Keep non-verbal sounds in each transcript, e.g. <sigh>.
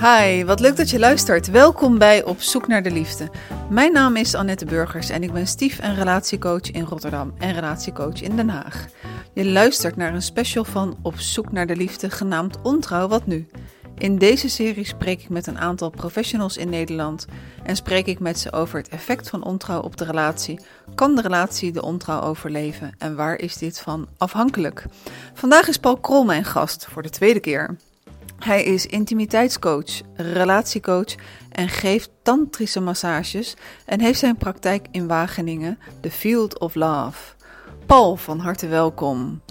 Hi, wat leuk dat je luistert. Welkom bij Op Zoek naar de Liefde. Mijn naam is Annette Burgers en ik ben stief- en relatiecoach in Rotterdam en relatiecoach in Den Haag. Je luistert naar een special van Op Zoek naar de Liefde genaamd Ontrouw Wat Nu. In deze serie spreek ik met een aantal professionals in Nederland en spreek ik met ze over het effect van ontrouw op de relatie. Kan de relatie de ontrouw overleven en waar is dit van afhankelijk? Vandaag is Paul Krol mijn gast voor de tweede keer. Hij is intimiteitscoach, relatiecoach en geeft tantrische massages en heeft zijn praktijk in Wageningen, The Field of Love. Paul, van harte welkom.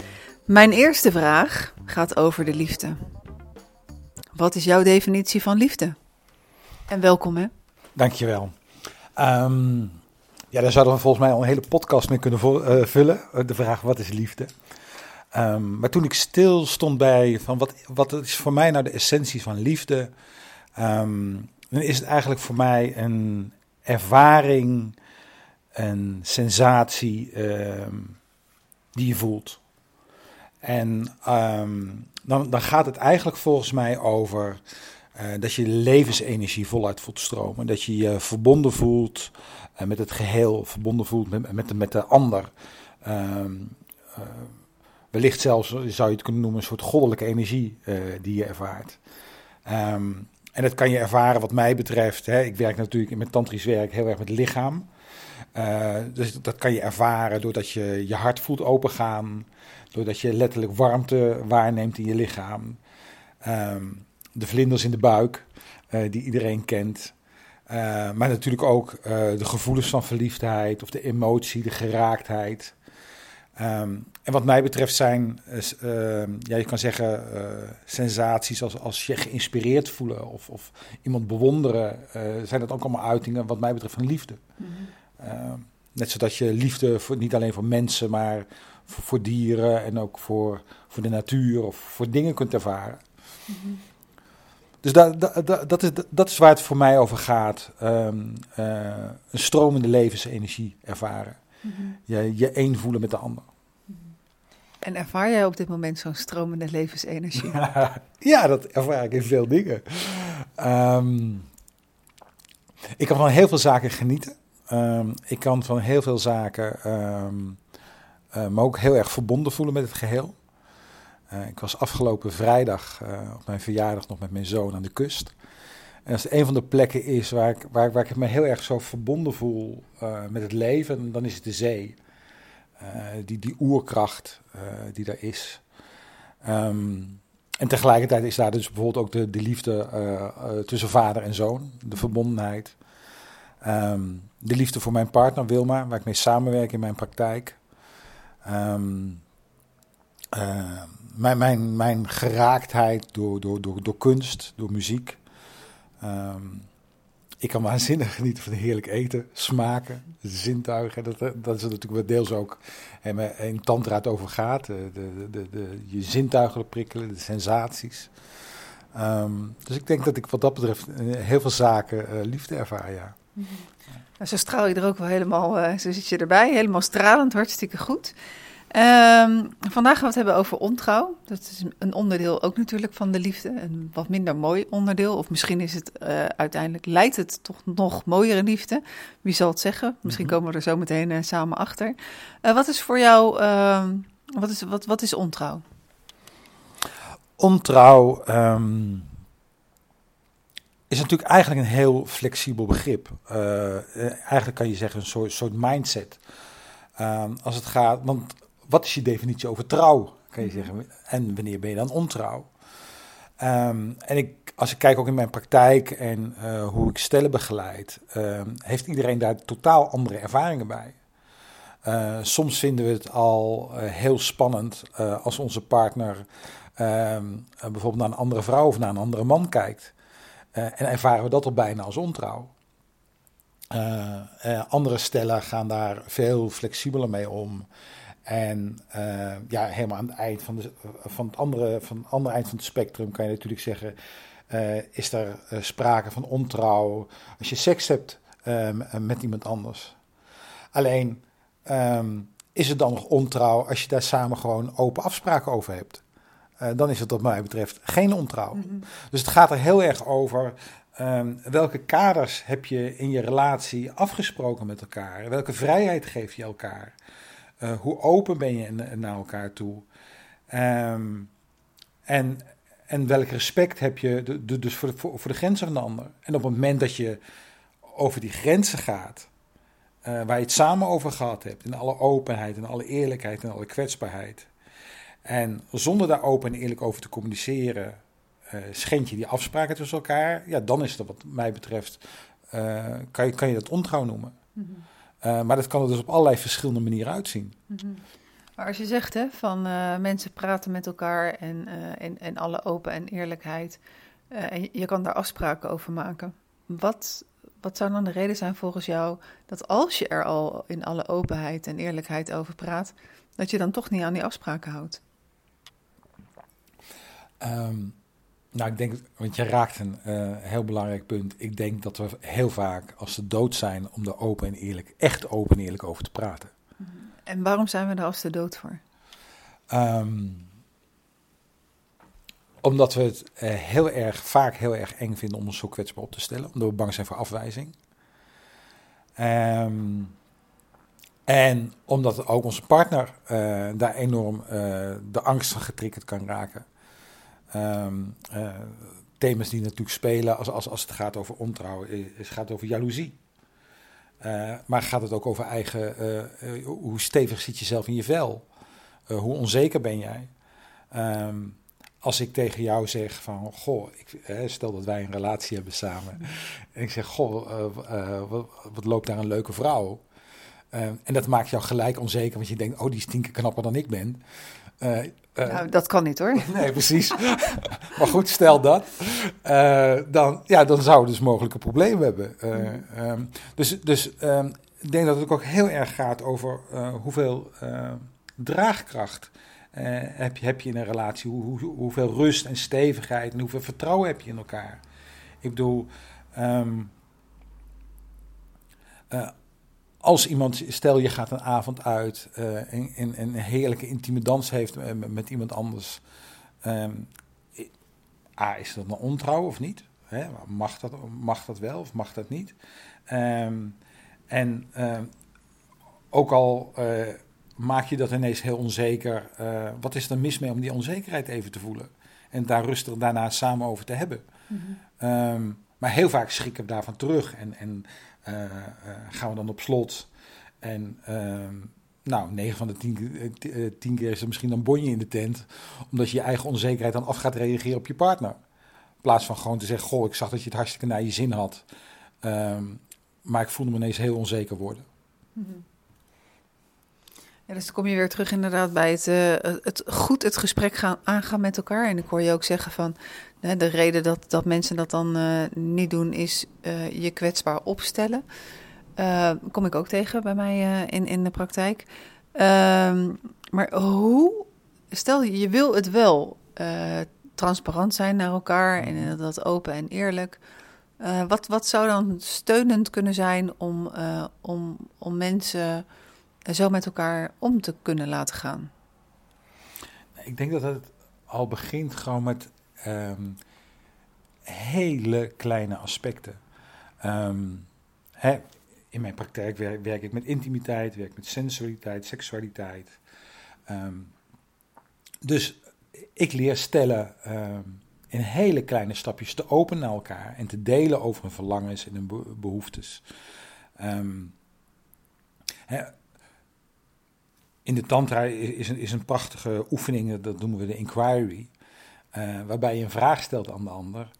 Mijn eerste vraag gaat over de liefde. Wat is jouw definitie van liefde? En welkom hè. Dankjewel. Um, ja, daar zouden we volgens mij al een hele podcast mee kunnen uh, vullen. De vraag wat is liefde? Um, maar toen ik stil stond bij van wat, wat is voor mij nou de essentie van liefde, um, dan is het eigenlijk voor mij een ervaring, een sensatie um, die je voelt. En dan, dan gaat het eigenlijk volgens mij over uh, dat je levensenergie voluit voelt stromen. Dat je je verbonden voelt uh, met het geheel, verbonden voelt met, met, de, met de ander. Uh, wellicht zelfs, zou je het kunnen noemen, een soort goddelijke energie uh, die je ervaart. Um, en dat kan je ervaren wat mij betreft. Hè, ik werk natuurlijk in mijn tantrisch werk heel erg met lichaam. Uh, dus dat kan je ervaren doordat je je hart voelt opengaan. Doordat je letterlijk warmte waarneemt in je lichaam. Um, de vlinders in de buik, uh, die iedereen kent. Maar natuurlijk ook de gevoelens van verliefdheid of de emotie, de geraaktheid. Um, en wat mij betreft zijn, uh, ja, je kan zeggen, uh, sensaties als, als je geïnspireerd voelen of, of iemand bewonderen, uh, zijn dat ook allemaal uitingen wat mij betreft van liefde. Mm -hmm. net zodat je liefde voor, niet alleen voor mensen, maar voor, voor, dieren en ook voor, voor de natuur of voor dingen kunt ervaren. Mm -hmm. Dus da, da, da, dat, is, dat is waar het voor mij over gaat. Um, een stromende levensenergie ervaren. Mm -hmm. je, je één voelen met de ander. En ervaar jij op dit moment zo'n stromende levensenergie? <laughs> ja, dat ervaar ik in veel dingen. Um, ik kan van heel veel zaken genieten. Um, ik kan van heel veel zaken um, me ook heel erg verbonden voelen met het geheel. Uh, ik was afgelopen vrijdag uh, op mijn verjaardag nog met mijn zoon aan de kust. En als het een van de plekken is waar ik, waar, waar ik me heel erg zo verbonden voel met het leven, dan is het de zee. Uh, die, die oerkracht uh, die daar is. Um, en tegelijkertijd is daar dus bijvoorbeeld ook de, de liefde uh, tussen vader en zoon, de verbondenheid. Um, de liefde voor mijn partner Wilma, waar ik mee samenwerk in mijn praktijk. Um, mijn, mijn, mijn geraaktheid door, door, door, door kunst, door muziek. Ik kan waanzinnig genieten van heerlijk eten, smaken, zintuigen. Dat, dat is natuurlijk wat deels ook in tantra het over gaat. De, de, de, de, je zintuigen prikkelen, de sensaties. Um, dus ik denk dat ik wat dat betreft heel veel zaken uh, liefde ervaar, ja. -hmm. nou, zo straal je er ook wel helemaal, zo zit je erbij, helemaal stralend, hartstikke goed. Um, vandaag gaan we het hebben over ontrouw. Dat is een onderdeel ook natuurlijk van de liefde. Een wat minder mooi onderdeel. Of misschien is het uh, uiteindelijk leidt het toch nog mooiere liefde. Wie zal het zeggen? Misschien mm -hmm. komen we er zo meteen uh, samen achter. Uh, wat is voor jou, uh, wat, is, wat, wat is ontrouw? Ontrouw um, is natuurlijk eigenlijk een heel flexibel begrip. eigenlijk kan je zeggen een soort, soort mindset. Um, als het gaat, want wat is je definitie over trouw, kan je zeggen. En wanneer ben je dan ontrouw? Um, en ik, als ik kijk ook in mijn praktijk en uh, hoe ik stellen begeleid, uh, heeft iedereen daar totaal andere ervaringen bij. Uh, soms vinden we het al heel spannend als onze partner ehm, bijvoorbeeld naar een andere vrouw of naar een andere man kijkt. en ervaren we dat al bijna als ontrouw. andere stellen gaan daar veel flexibeler mee om. En uh, ja, helemaal aan het eind van, de, van, het andere, van het andere eind van het spectrum kan je natuurlijk zeggen: uh, is er uh, sprake van ontrouw als je seks hebt um, met iemand anders? Alleen um, is het dan nog ontrouw als je daar samen gewoon open afspraken over hebt? dan is het wat mij betreft geen ontrouw. Dus het gaat er heel erg over um, welke kaders heb je in je relatie afgesproken met elkaar? Welke vrijheid geef je elkaar? Uh, hoe open ben je naar elkaar toe? Um, en, en welk respect heb je dus voor de, voor, de grenzen van de ander? En op het moment dat je over die grenzen gaat, uh, waar je het samen over gehad hebt, in alle openheid, in alle eerlijkheid en alle kwetsbaarheid. En zonder daar open en eerlijk over te communiceren, uh, schend je die afspraken tussen elkaar. Ja, dan is dat wat mij betreft, kan, je, kan je dat ontrouw noemen. Mm. Maar dat kan er dus op allerlei verschillende manieren uitzien. Mm -hmm. Maar als je zegt hè, van mensen praten met elkaar en, en, en alle open en eerlijkheid, en je kan daar afspraken over maken. Wat, wat zou dan de reden zijn volgens jou dat als je er al in alle openheid en eerlijkheid over praat, dat je dan toch niet aan die afspraken houdt? Um, nou, ik denk, want je raakt een uh, heel belangrijk punt. Ik denk dat we heel vaak, als ze dood zijn, om er open en eerlijk, echt open en eerlijk over te praten. En waarom zijn we er als de dood voor? Um, omdat we het uh, heel erg, vaak heel erg eng vinden om ons zo kwetsbaar op te stellen. Omdat we bang zijn voor afwijzing. Um, en omdat ook onze partner uh, daar enorm de angst van getriggerd kan raken. Um, uh, thema's die natuurlijk spelen als, als, als het gaat over ontrouw, het gaat over jaloezie. Uh, maar gaat het ook over eigen, hoe stevig zit je zelf in je vel? hoe onzeker ben jij? Um, als ik tegen jou zeg van, goh, ik, stel dat wij een relatie hebben samen. En ik zeg, goh, wat, wat, loopt daar een leuke vrouw? en dat maakt jou gelijk onzeker, want je denkt, oh, die keer knapper dan ik ben. Uh, nou, dat kan niet hoor. <laughs> Nee, precies. <laughs> maar goed, stel dat. Uh, dan, ja, dan zouden we dus mogelijke problemen hebben. Uh, um, dus dus um, ik denk dat het ook heel erg gaat over hoeveel draagkracht heb, je, heb je in een relatie. Hoe, hoe, hoeveel rust en stevigheid en hoeveel vertrouwen heb je in elkaar. Ik bedoel... Um, als iemand, stel je gaat een avond uit uh, en, en, een heerlijke intieme dans heeft met, met iemand anders. Um, A, is dat een ontrouw of niet? Mag, dat, mag dat wel of mag dat niet? Um, en um, ook al uh, maak je dat ineens heel onzeker, uh, wat is er mis mee om die onzekerheid even te voelen? En daar rustig daarna samen over te hebben. Mm -hmm. maar heel vaak schrikken we daarvan terug en, en gaan we dan op slot. En uh, nou, 9 van de 10, 10 keer is er misschien een bonje in de tent. Omdat je je eigen onzekerheid dan af gaat reageren op je partner. In plaats van gewoon te zeggen: Goh, ik zag dat je het hartstikke naar je zin had. Um, maar ik voelde me ineens heel onzeker worden. Mm. Ja, dus dan kom je weer terug inderdaad bij het, uh, het goed het gesprek gaan, aangaan met elkaar. En ik hoor je ook zeggen van de reden dat, dat mensen dat dan uh, niet doen is je kwetsbaar opstellen. kom ik ook tegen bij mij in, in de praktijk. Ehm, maar hoe, stel je wil het wel transparant zijn naar elkaar en dat open en eerlijk. wat, wat zou dan steunend kunnen zijn om, om, om mensen zo met elkaar om te kunnen laten gaan? Ik denk dat het al begint gewoon met um, hele kleine aspecten. Um, hè, in mijn praktijk werk, werk, ik met intimiteit, werk met sensualiteit, seksualiteit. Um, dus ik leer stellen in hele kleine stapjes te openen naar elkaar en te delen over hun verlangens en hun behoeftes. Hè, in de tantra is een, is een prachtige oefening, dat noemen we de inquiry, uh, waarbij je een vraag stelt aan de ander.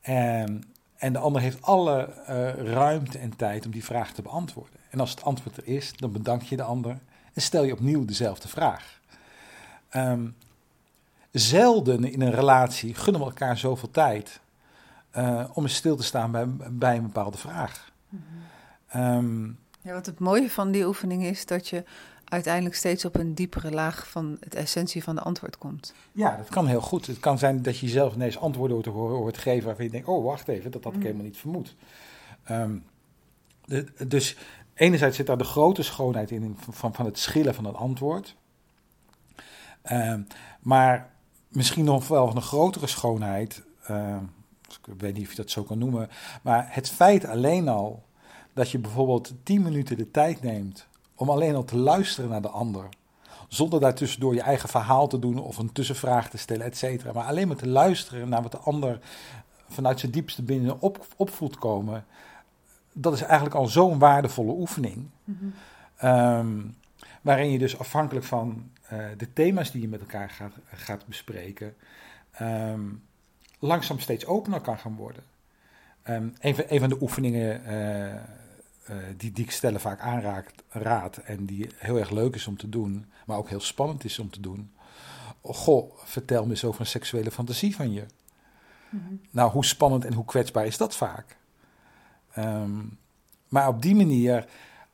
En, en de ander heeft alle uh, ruimte en tijd om die vraag te beantwoorden. En als het antwoord er is, dan bedank je de ander en stel je opnieuw dezelfde vraag. Um, zelden in een relatie gunnen we elkaar zoveel tijd uh, om eens stil te staan bij, bij een bepaalde vraag. Mm -hmm. um, ja, wat het mooie van die oefening is dat je uiteindelijk steeds op een diepere laag van het essentie van de antwoord komt. Ja, dat kan heel goed. Het kan zijn dat je zelf ineens antwoorden hoort, hoort geven waarvan je denkt, oh wacht even, dat had ik mm. helemaal niet vermoed. Um, de, dus enerzijds zit daar de grote schoonheid in van, van het schillen van het antwoord. Um, maar misschien nog wel van een grotere schoonheid. Uh, ik weet niet of je dat zo kan noemen. Maar het feit alleen al dat je bijvoorbeeld 10 minuten de tijd neemt om alleen al te luisteren naar de ander. Zonder daartussendoor je eigen verhaal te doen of een tussenvraag te stellen, et cetera. Maar alleen maar te luisteren naar wat de ander vanuit zijn diepste binnen op, opvoelt komen. Dat is eigenlijk al zo'n waardevolle oefening. Mm waarin je dus afhankelijk van uh, de thema's die je met elkaar gaat, gaat bespreken, um, langzaam steeds opener kan gaan worden. Um, een, van, een, van, de oefeningen uh, die, die ik stellen vaak aanraakt, raad en die heel erg leuk is om te doen, maar ook heel spannend is om te doen. Goh, vertel me eens over een seksuele fantasie van je. Mm -hmm. Nou, hoe spannend en hoe kwetsbaar is dat vaak? Um, maar op die manier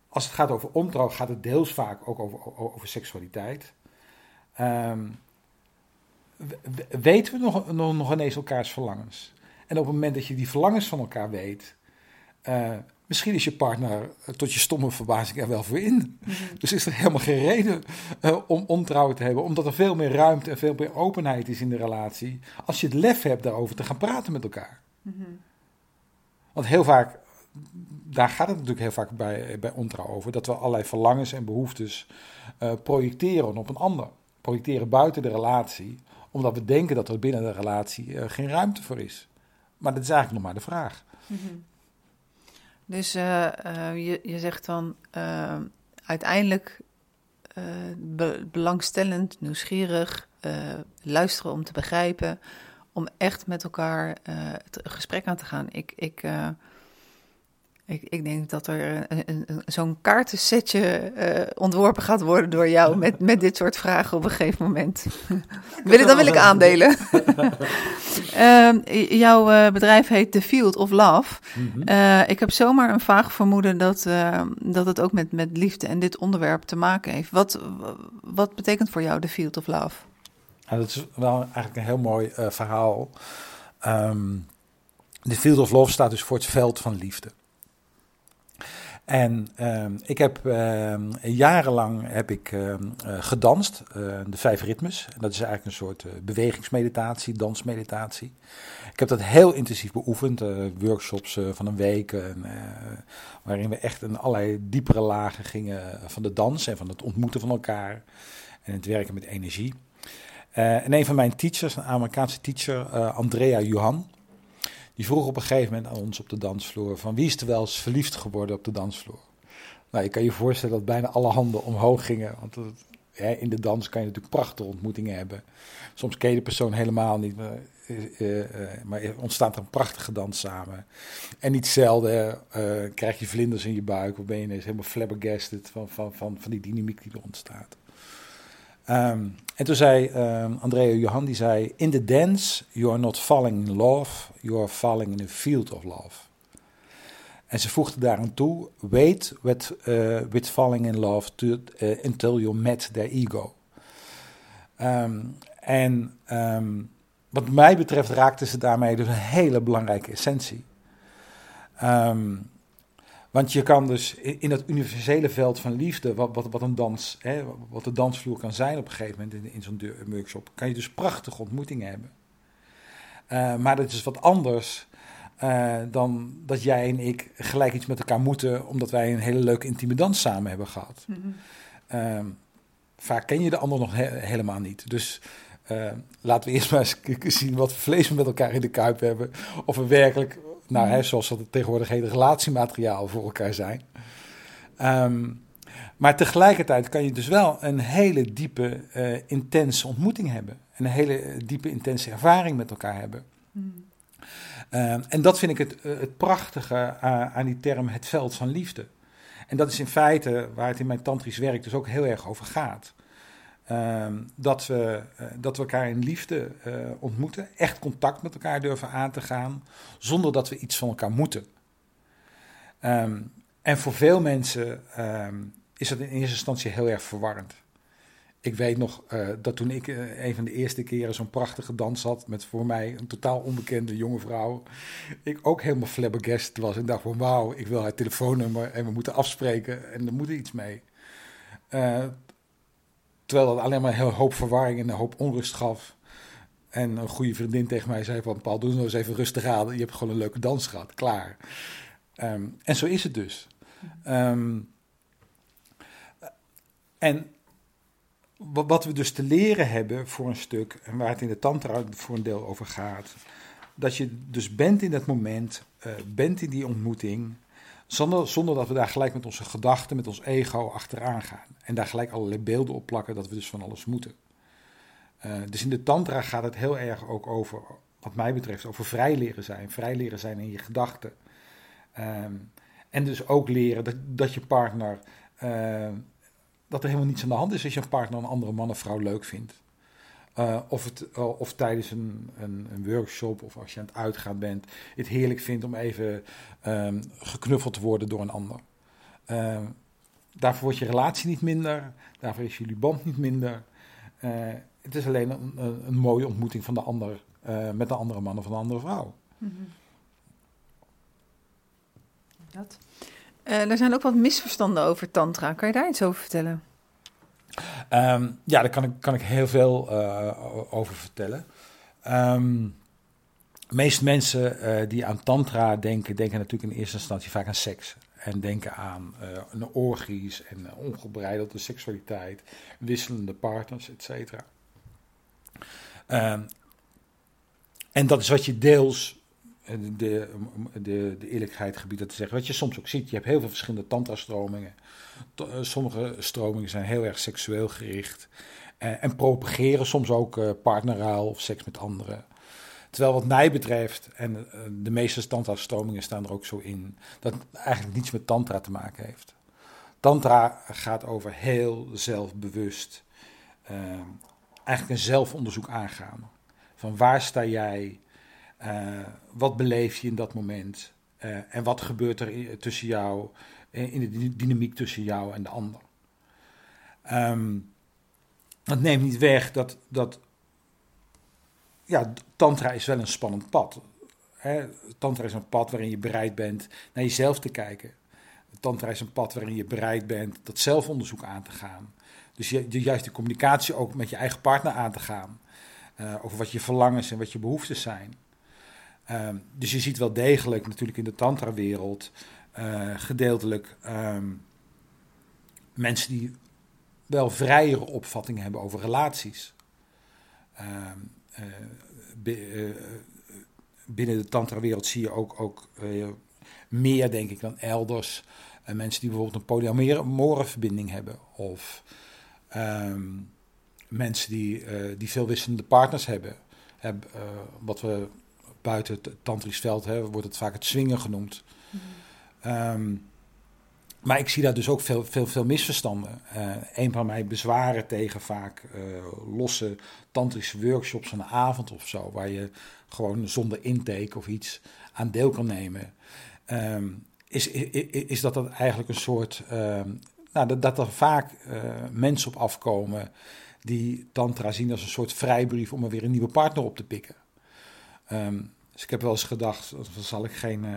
als het gaat over ontrouw, gaat het deels vaak ook over, over seksualiteit. Um, weten we nog, nog, nog ineens elkaars verlangens? En op het moment dat je die verlangens van elkaar weet, uh, misschien is je partner uh, tot je stomme verbazing er wel voor in. Mm -hmm. Dus is er helemaal geen reden uh, om ontrouw te hebben, omdat er veel meer ruimte en veel meer openheid is in de relatie. Als je het lef hebt daarover te gaan praten met elkaar. Mm -hmm. Want heel vaak daar gaat het natuurlijk heel vaak bij, bij ontrouw over. Dat we allerlei verlangens en behoeftes uh, projecteren op een ander. Projecteren buiten de relatie. Omdat we denken dat er binnen de relatie uh, geen ruimte voor is. Maar dat is eigenlijk nog maar de vraag. Mm -hmm. Dus uh, je, je zegt dan uiteindelijk be belangstellend, nieuwsgierig, luisteren om te begrijpen. Om echt met elkaar het gesprek aan te gaan. Ik, ik ik, ik, denk dat er zo'n kaartensetje uh, ontworpen gaat worden door jou met, met dit soort vragen op een gegeven moment. wil, <laughs> dan wil ik aandelen. uh, <laughs> jouw uh, bedrijf heet The Field of Love. Mm -hmm. ik heb zomaar een vaag vermoeden dat, dat het ook met, met liefde en dit onderwerp te maken heeft. Wat, wat betekent voor jou The Field of Love? Ja, dat is wel eigenlijk een heel mooi verhaal. Um, The Field of Love staat dus voor het veld van liefde. En uh, ik heb uh, jarenlang heb ik uh, gedanst, eh, de vijf ritmes. En dat is eigenlijk een soort eh, bewegingsmeditatie, dansmeditatie. Ik heb dat heel intensief beoefend, workshops van een week, waarin we echt in allerlei diepere lagen gingen van de dans en van het ontmoeten van elkaar en het werken met energie. en een van mijn teachers, een Amerikaanse teacher, Andrea Johan, die vroeg op een gegeven moment aan ons op de dansvloer: van wie is er wel eens verliefd geworden op de dansvloer? Nou, je kan je voorstellen dat bijna alle handen omhoog gingen. Want hè, in de dans kan je natuurlijk prachtige ontmoetingen hebben. Soms ken je de persoon helemaal niet, maar, uh, ontstaat er een prachtige dans samen. En niet zelden krijg je vlinders in je buik, of ben je ineens helemaal flabbergasted van, van, van, van die dynamiek die er ontstaat. Um, en toen zei um, Andrea Johan, die zei... In the dance, you are not falling in love, you are falling in a field of love. En ze voegde daaraan toe... Wait with, uh, with falling in love to, uh, until you met their ego. Um, en wat mij betreft raakte ze daarmee dus een hele belangrijke essentie. Um, want je kan dus in dat universele veld van liefde, wat, wat, wat een dans, hè, wat de dansvloer kan zijn op een gegeven moment in, in zo'n workshop, kan je dus prachtige ontmoetingen hebben. Uh, maar dat is wat anders uh, dan dat jij en ik gelijk iets met elkaar moeten, omdat wij een hele leuke intieme dans samen hebben gehad. Mm -hmm. uh, vaak ken je de ander nog he helemaal niet. Dus uh, laten we eerst maar eens zien wat voor vlees we met elkaar in de kuip hebben. Of we werkelijk nou, hè, zoals dat tegenwoordig heet, relatiemateriaal voor elkaar zijn. Um, maar tegelijkertijd kan je dus wel een hele diepe, uh, intense ontmoeting hebben. Een hele diepe, intense ervaring met elkaar hebben. Mm. Um, en dat vind ik het, uh, het prachtige aan die term het veld van liefde. En dat is in feite waar het in mijn tantrisch werk dus ook heel erg over gaat. Um, dat, we, uh, dat we elkaar in liefde uh, ontmoeten, echt contact met elkaar durven aan te gaan, zonder dat we iets van elkaar moeten. Um, en voor veel mensen um, is dat in eerste instantie heel erg verwarrend. Ik weet nog uh, dat toen ik een van de eerste keren zo'n prachtige dans had met voor mij een totaal onbekende jonge vrouw, ik ook helemaal flabbergasted was en dacht van wauw, ik wil haar telefoonnummer en we moeten afspreken en er moet iets mee. Terwijl dat alleen maar een hoop verwarring en een hoop onrust gaf. En een goede vriendin tegen mij zei van... Paul, doe nou eens even rustig aan. Je hebt gewoon een leuke dans gehad. Klaar. Ehm, en zo is het dus. Ehm, en wat we dus te leren hebben voor een stuk... en waar het in de tantra voor een deel over gaat... dat je dus bent in dat moment, uh, bent in die ontmoeting... Zonder, zonder dat we daar gelijk met onze gedachten, met ons ego achteraan gaan. En daar gelijk allerlei beelden op plakken dat we dus van alles moeten. Uh, dus in de tantra gaat het heel erg ook over, wat mij betreft, over vrij leren zijn. Vrij leren zijn in je gedachten. Um, en dus ook leren dat, dat je partner, uh, dat er helemaal niets aan de hand is als je een partner een andere man of vrouw leuk vindt. Uh, of, het, uh, of tijdens een, een, een, workshop of als je aan het uitgaan bent, het heerlijk vindt om even um, geknuffeld te worden door een ander. Uh, daarvoor wordt je relatie niet minder, daarvoor is jullie band niet minder. het is alleen een, een, mooie ontmoeting van de ander met een andere man of een andere vrouw. -hmm. Dat. er zijn ook wat misverstanden over Tantra. Kan je daar iets over vertellen? Um, ja, daar kan ik, kan ik heel veel uh, over vertellen. Um, meeste mensen uh, die aan tantra denken, denken natuurlijk in eerste instantie vaak aan seks. En denken aan uh, orgies en ongebreidelde seksualiteit, wisselende partners, et cetera. Um, en dat is wat je deels de, de, de eerlijkheid gebied dat te zeggen. Wat je soms ook ziet, je hebt heel veel verschillende tantra-stromingen. Eh, sommige stromingen zijn heel erg seksueel gericht. En, en propageren soms ook partneraal of seks met anderen. Terwijl wat mij betreft, en de meeste tantra-stromingen staan er ook zo in, dat eigenlijk niets met tantra te maken heeft. Tantra gaat over heel zelfbewust, eigenlijk een zelfonderzoek aangaan. Van waar sta jij, wat beleef je in dat moment? Uh, en wat gebeurt er tussen jou, in de dynamiek tussen jou en de ander? Dat neemt niet weg dat, dat ja, tantra is wel een spannend pad. Hè? Tantra is een pad waarin je bereid bent naar jezelf te kijken. Tantra is een pad waarin je bereid bent dat zelfonderzoek aan te gaan. Dus je, de juiste communicatie ook met je eigen partner aan te gaan. Uh, over wat je verlangens en wat je behoeftes zijn. Um, dus je ziet wel degelijk natuurlijk in de tantra-wereld uh, gedeeltelijk um, mensen die wel vrijere opvattingen hebben over relaties. Um, uh, binnen de tantra-wereld zie je ook, ook meer, denk ik, dan elders. mensen die bijvoorbeeld een polyamore verbinding hebben. Of mensen die, die veel wisselende partners hebben. Heb, wat we buiten het tantrisch veld hè, wordt het vaak het swingen genoemd. Mm -hmm. um, maar ik zie daar dus ook veel, veel, veel misverstanden. Uh, een van mijn bezwaren tegen vaak uh, losse tantrische workshops een avond of zo, waar je gewoon zonder intake of iets aan deel kan nemen, um, is, is, is, dat dat eigenlijk een soort. Um, nou, dat, dat er vaak uh, mensen op afkomen die Tantra zien als een soort vrijbrief om er weer een nieuwe partner op te pikken. Um, dus ik heb wel eens gedacht, dan zal ik geen, uh,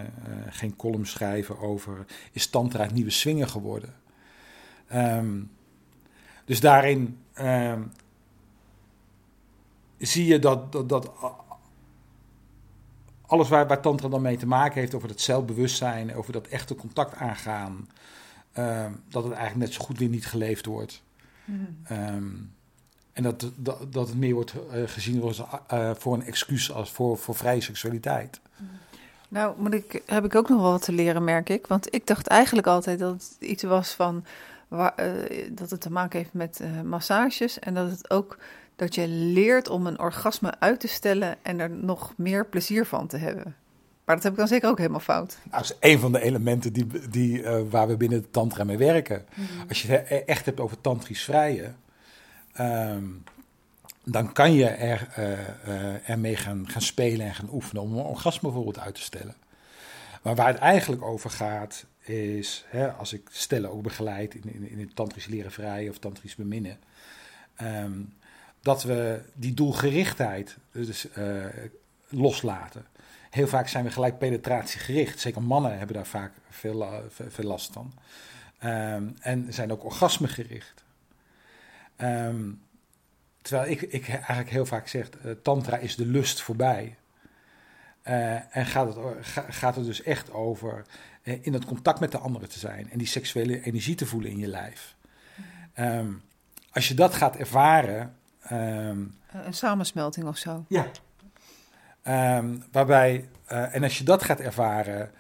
geen column schrijven over, is tantra het nieuwe swingen geworden? Um, dus daarin um, zie je dat, dat, dat alles waar, waar tantra dan mee te maken heeft, over dat zelfbewustzijn, over dat echte contact aangaan, um, dat het eigenlijk net zo goed weer niet geleefd wordt. Mm. En dat, dat, dat het meer wordt uh, gezien als, uh, voor een excuus als voor, voor vrije seksualiteit. Nou, moet ik, heb ik ook nog wel wat te leren, merk ik. Want ik dacht eigenlijk altijd dat het iets was van. Waar, uh, dat het te maken heeft met massages. En dat het ook dat je leert om een orgasme uit te stellen en er nog meer plezier van te hebben. Maar dat heb ik dan zeker ook helemaal fout. Nou, dat is een van de elementen die, die, waar we binnen de tantra mee werken. Mm -hmm. Als je het echt hebt over tantrisch vrije Um, dan kan je er, uh, ermee gaan, gaan spelen en gaan oefenen om een orgasme bijvoorbeeld uit te stellen. Maar waar het eigenlijk over gaat, is hè, als ik stellen ook begeleid in, in, in het tantrisch leren vrij of tantrisch beminnen, um, dat we die doelgerichtheid dus, uh, loslaten. Heel vaak zijn we gelijk penetratiegericht. Zeker mannen hebben daar vaak veel, veel last van. Um, en zijn ook orgasmegericht. Um, terwijl ik, ik eigenlijk heel vaak zeg, uh, tantra is de lust voorbij. Uh, en gaat het, gaat het dus echt over uh, in het contact met de anderen te zijn en die seksuele energie te voelen in je lijf. Um, als je dat gaat ervaren. Um, een samensmelting of zo. Ja. Um, waarbij, en als je dat gaat ervaren,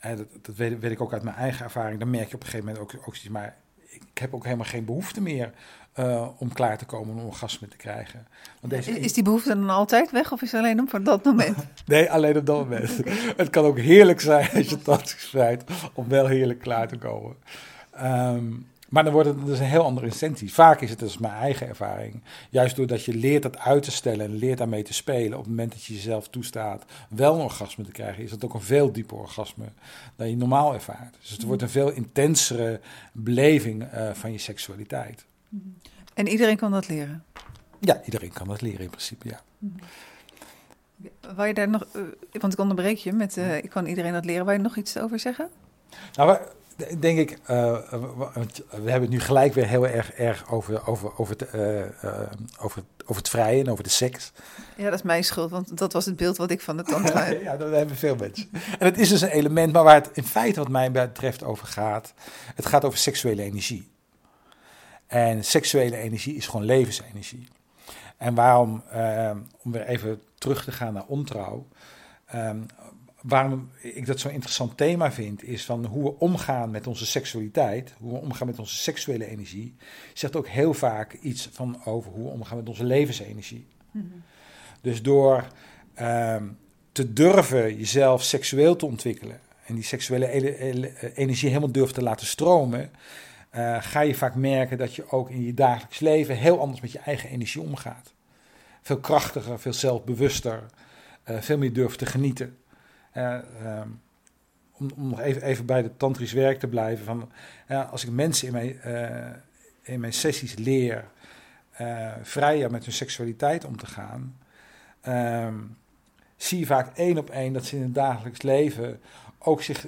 dat, dat weet, weet, ik ook uit mijn eigen ervaring, dan merk je op een gegeven moment ook, ook maar ik heb ook helemaal geen behoefte meer uh, om klaar te komen om orgasme te krijgen. Want deze... Is die behoefte dan altijd weg of is het alleen op dat moment? <laughs> nee, alleen op dat moment. <laughs> het kan ook heerlijk zijn als je dat <laughs> bent om wel heerlijk klaar te komen. Um, maar dan wordt het dus een heel andere intentie. Vaak is het dus mijn eigen ervaring. Juist doordat je leert dat uit te stellen en leert daarmee te spelen. Op het moment dat je jezelf toestaat wel een orgasme te krijgen, is dat ook een veel dieper orgasme dan je normaal ervaart. Dus het wordt een veel intensere beleving uh, van je seksualiteit. En iedereen kan dat leren? Ja, iedereen kan dat leren in principe, ja. Wou je daar nog, uh, want ik onderbreek je met, uh, ik kan iedereen dat leren. Wou je nog iets over zeggen? Nou, denk ik, uh, we hebben het nu gelijk weer heel erg, erg over, over, over, het, uh, over, over het vrije en over de seks. Ja, dat is mijn schuld, want dat was het beeld wat ik van de tantra <laughs> heb. ja, dat hebben veel mensen. En het is dus een element, maar waar het in feite wat mij betreft over gaat, het gaat over seksuele energie. En seksuele energie is gewoon levensenergie. En waarom, om weer even terug te gaan naar ontrouw, um, waarom ik dat zo'n interessant thema vind, is van hoe we omgaan met onze seksualiteit, hoe we omgaan met onze seksuele energie, zegt ook heel vaak iets van over hoe we omgaan met onze levensenergie. Mm Dus door uh, te durven jezelf seksueel te ontwikkelen en die seksuele energie helemaal durven te laten stromen, uh, ga je vaak merken dat je ook in je dagelijks leven heel anders met je eigen energie omgaat. Veel krachtiger, veel zelfbewuster, uh, veel meer durft te genieten. Uh, um, om, om, nog even, even bij het tantrisch werk te blijven. Van, als ik mensen in mijn, uh, in mijn sessies leer vrijer met hun seksualiteit om te gaan, um, zie je vaak één op één dat ze in het dagelijks leven ook zich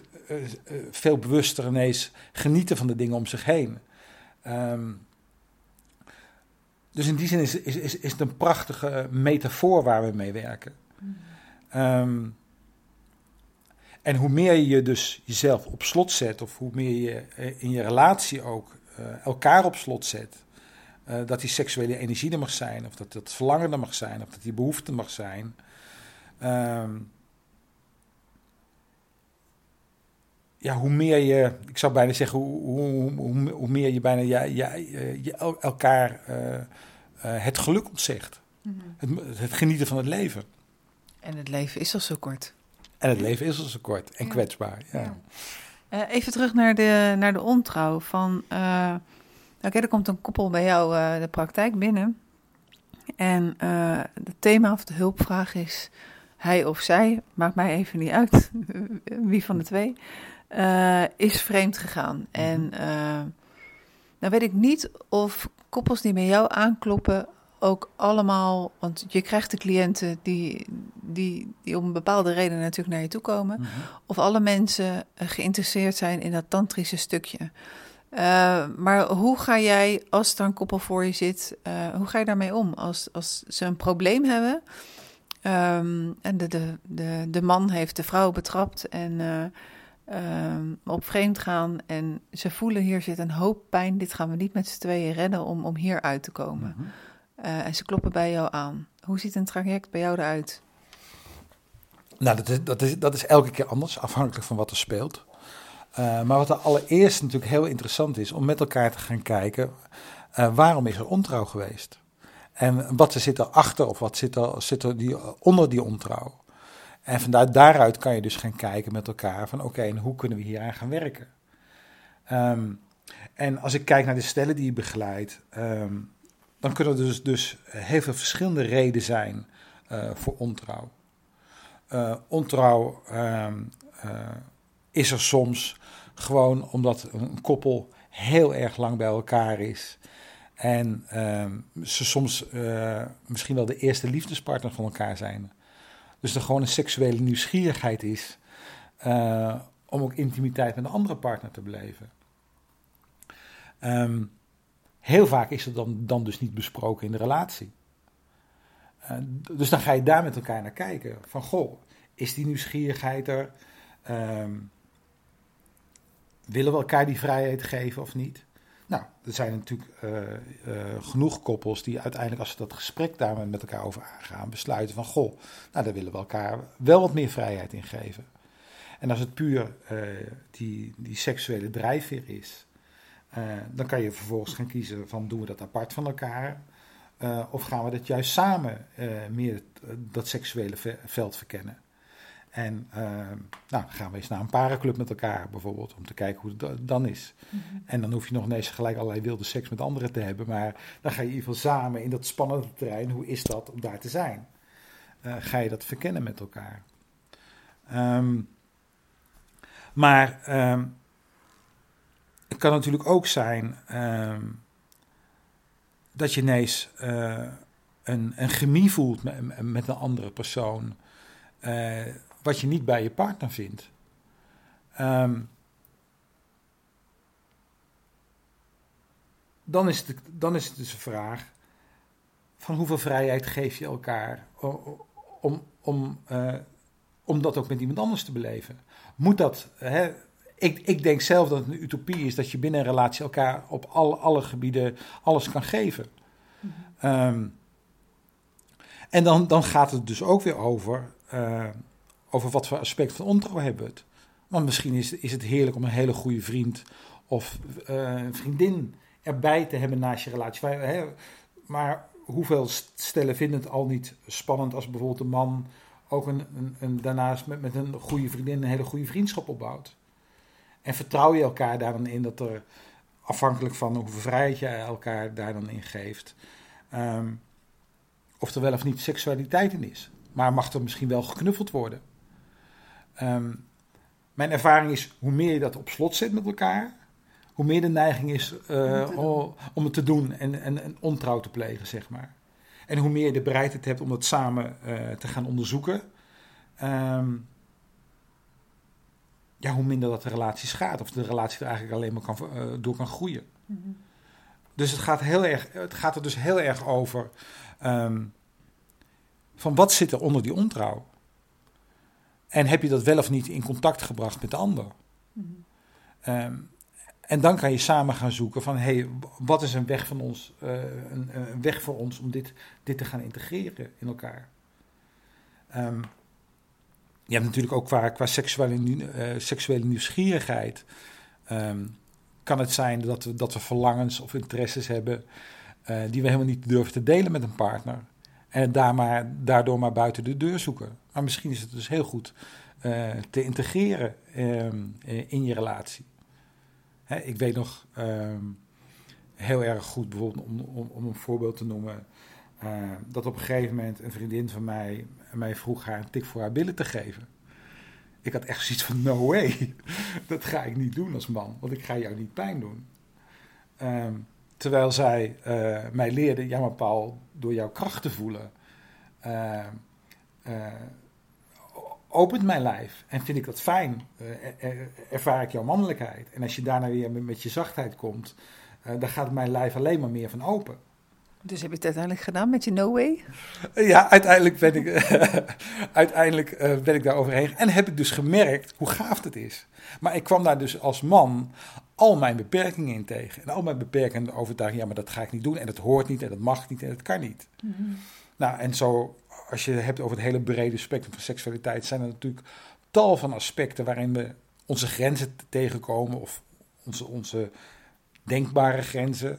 veel bewuster ineens genieten van de dingen om zich heen. Um, dus in die zin is, is, is, is het een prachtige metafoor waar we mee werken. Um, en hoe meer je dus jezelf op slot zet, of hoe meer je eh, in je relatie ook uh, elkaar op slot zet, uh, dat die seksuele energie er mag zijn, of dat dat verlangen er mag zijn, of dat die behoefte mag zijn. Um, ja, hoe meer je, ik zou bijna zeggen, hoe, hoe, hoe, hoe meer je bijna ja, ja, je elkaar uh, het geluk ontzegt. Mm -hmm. het, het genieten van het leven. En het leven is al zo kort. En het leven is al zo kort en kwetsbaar. Ja. Uh, even terug naar de, naar de ontrouw. Van, uh, Oké, er komt een koppel bij jou uh, de praktijk binnen. En het thema of de hulpvraag is hij of zij, maakt mij even niet uit <laughs> wie van de twee, is vreemd gegaan. -hmm. En nou weet ik niet of koppels die bij jou aankloppen ook allemaal, want je krijgt de cliënten die, die, die om een bepaalde reden natuurlijk naar je toe komen, mm -hmm. of alle mensen geïnteresseerd zijn in dat tantrische stukje. Uh, maar hoe ga jij, als er een koppel voor je zit, uh, hoe ga je daarmee om? Als, als ze een probleem hebben um, en de, de, de, de man heeft de vrouw betrapt en uh, op vreemd gaan en ze voelen hier zit een hoop pijn, dit gaan we niet met z'n tweeën redden om, om hier uit te komen. Mm -hmm. Uh, en ze kloppen bij jou aan. Hoe ziet een traject bij jou eruit? Nou, dat is, dat is, dat is elke keer anders, afhankelijk van wat er speelt. Uh, maar wat er allereerst natuurlijk heel interessant is, om met elkaar te gaan kijken, uh, waarom is er ontrouw geweest? En wat zit er achter of wat zit er, zit er die, onder die ontrouw? En vanuit daaruit kan je dus gaan kijken met elkaar van oké, hoe kunnen we hier aan gaan werken? Um, en als ik kijk naar de stellen die je begeleidt, um, dan kunnen er dus, dus heel veel verschillende redenen zijn uh, voor ontrouw. Uh, ontrouw uh, is er soms gewoon omdat een koppel heel erg lang bij elkaar is. En ehm, ze soms misschien wel de eerste liefdespartner van elkaar zijn. Dus er gewoon een seksuele nieuwsgierigheid is om ook intimiteit met een andere partner te beleven. Um, heel vaak is het dan, dan dus niet besproken in de relatie. Uh, dus dan ga je daar met elkaar naar kijken. Van goh, is die nieuwsgierigheid er? Um, willen we elkaar die vrijheid geven of niet? Nou, er zijn natuurlijk uh, uh, genoeg koppels die uiteindelijk, als ze dat gesprek daar met elkaar over aangaan, besluiten van goh, nou daar willen we elkaar wel wat meer vrijheid in geven. En als het puur die, die seksuele drijfveer is, dan kan je vervolgens gaan kiezen van doen we dat apart van elkaar of gaan we dat juist samen meer dat seksuele veld verkennen. En nou, gaan we eens naar een parenclub met elkaar bijvoorbeeld, om te kijken hoe het dan is. Mm -hmm. En dan hoef je nog ineens gelijk allerlei wilde seks met anderen te hebben, maar dan ga je in ieder geval samen in dat spannende terrein, hoe is dat om daar te zijn? Ga je dat verkennen met elkaar. Um, maar um, het kan natuurlijk ook zijn um, dat je ineens uh, een, een chemie voelt met, met een andere persoon. Uh, wat je niet bij je partner vindt. Um, dan, is het, dan is het dus een vraag van hoeveel vrijheid geef je elkaar om, om, uh, om dat ook met iemand anders te beleven. Moet dat, hè, ik, ik denk zelf dat het een utopie is dat je binnen een relatie elkaar op alle, alle gebieden alles kan geven. Um, en dan, dan gaat het dus ook weer over uh, over wat voor aspect van ontrouw hebben we het. Want misschien is, is het heerlijk om een hele goede vriend of uh, vriendin erbij te hebben naast je relatie. Hè, maar hoeveel stellen vinden het al niet spannend als bijvoorbeeld een man ook een, een, daarnaast met, met een goede vriendin een hele goede vriendschap opbouwt? En vertrouw je elkaar daar dan in dat er, afhankelijk van hoeveel vrijheid je elkaar daar dan in geeft, um, of er wel of niet seksualiteit in is. Maar mag er misschien wel geknuffeld worden? Um, mijn ervaring is, hoe meer je dat op slot zet met elkaar, hoe meer de neiging is uh, om, om het te doen en, en, en, ontrouw te plegen, zeg maar. En hoe meer je de bereidheid hebt om dat samen uh, te gaan onderzoeken, um, ja, hoe minder dat de relatie schaadt. Of de relatie er eigenlijk alleen maar kan, uh, door kan groeien. Mm -hmm. Dus het gaat, heel erg, het gaat er dus heel erg over um, van wat zit er onder die ontrouw. En heb je dat wel of niet in contact gebracht met de ander? Mm-hmm. Um, en dan kan je samen gaan zoeken van, hé, hey, wat is een weg, van ons, uh, een, een, weg voor ons om dit, dit te gaan integreren in elkaar? Um, je hebt natuurlijk ook qua, qua seksuele, uh, seksuele nieuwsgierigheid, um, kan het zijn dat we, dat we verlangens of interesses hebben uh, die we helemaal niet durven te delen met een partner. En daar maar, daardoor maar buiten de deur zoeken. Maar misschien is het dus heel goed uh, te integreren um, in je relatie. Hè, ik weet nog um, heel erg goed, bijvoorbeeld om, om, om een voorbeeld te noemen, dat op een gegeven moment een vriendin van mij mij vroeg haar een tik voor haar billen te geven. Ik had echt zoiets van, no way, <laughs> dat ga ik niet doen als man, want ik ga jou niet pijn doen. Um, terwijl zij uh, mij leerde, ja maar Paul, door jouw kracht te voelen, uh, uh, opent mijn lijf. En vind ik dat fijn, er, ervaar ik jouw mannelijkheid. En als je daarna weer met, met je zachtheid komt, dan gaat mijn lijf alleen maar meer van open. Dus heb je het uiteindelijk gedaan met je No Way? Ja, uiteindelijk ben ik, <laughs> uiteindelijk, uh, ben ik daar overheen. En heb ik dus gemerkt hoe gaaf het is. Maar ik kwam daar dus als man al mijn beperkingen in tegen. En al mijn beperkende overtuigingen, ja, maar dat ga ik niet doen. En dat hoort niet, en dat mag niet, en dat kan niet. Mm -hmm. Nou, en zo, als je het hebt over het hele brede spectrum van seksualiteit, zijn er natuurlijk tal van aspecten waarin we onze grenzen tegenkomen, of onze, onze denkbare grenzen.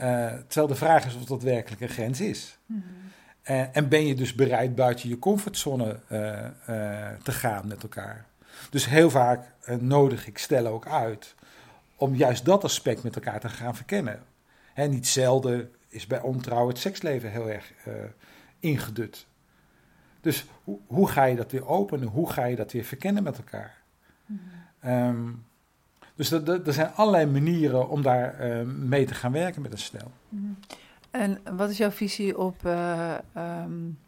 Uh, terwijl de vraag is of dat werkelijk een grens is. Mm -hmm. uh, en ben je dus bereid buiten je comfortzone uh, te gaan met elkaar? Dus heel vaak nodig ik stellen ook uit om juist dat aspect met elkaar te gaan verkennen. Hè, niet zelden is bij ontrouw het seksleven heel erg ingedut. Dus hoe, hoe ga je dat weer openen? Hoe ga je dat weer verkennen met elkaar? Mm -hmm. um, dus er zijn allerlei manieren om daar uh, mee te gaan werken met een stel. Mm-hmm. En wat is jouw visie op, uh, um,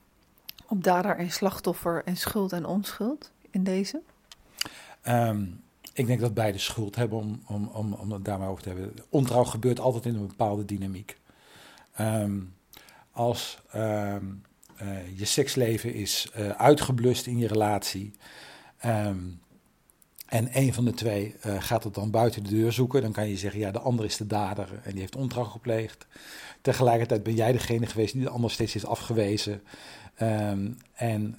op dader en slachtoffer en schuld en onschuld in deze? Um, ik denk dat beide schuld hebben om, om, om, om het daar maar over te hebben. Ontrouw gebeurt altijd in een bepaalde dynamiek. Ehm, als ehm, eh, je seksleven is uitgeblust in je relatie. Ehm, en een van de twee uh, gaat het dan buiten de deur zoeken. Dan kan je zeggen, ja, de ander is de dader en die heeft ontrouw gepleegd. Tegelijkertijd ben jij degene geweest die de ander steeds is afgewezen. en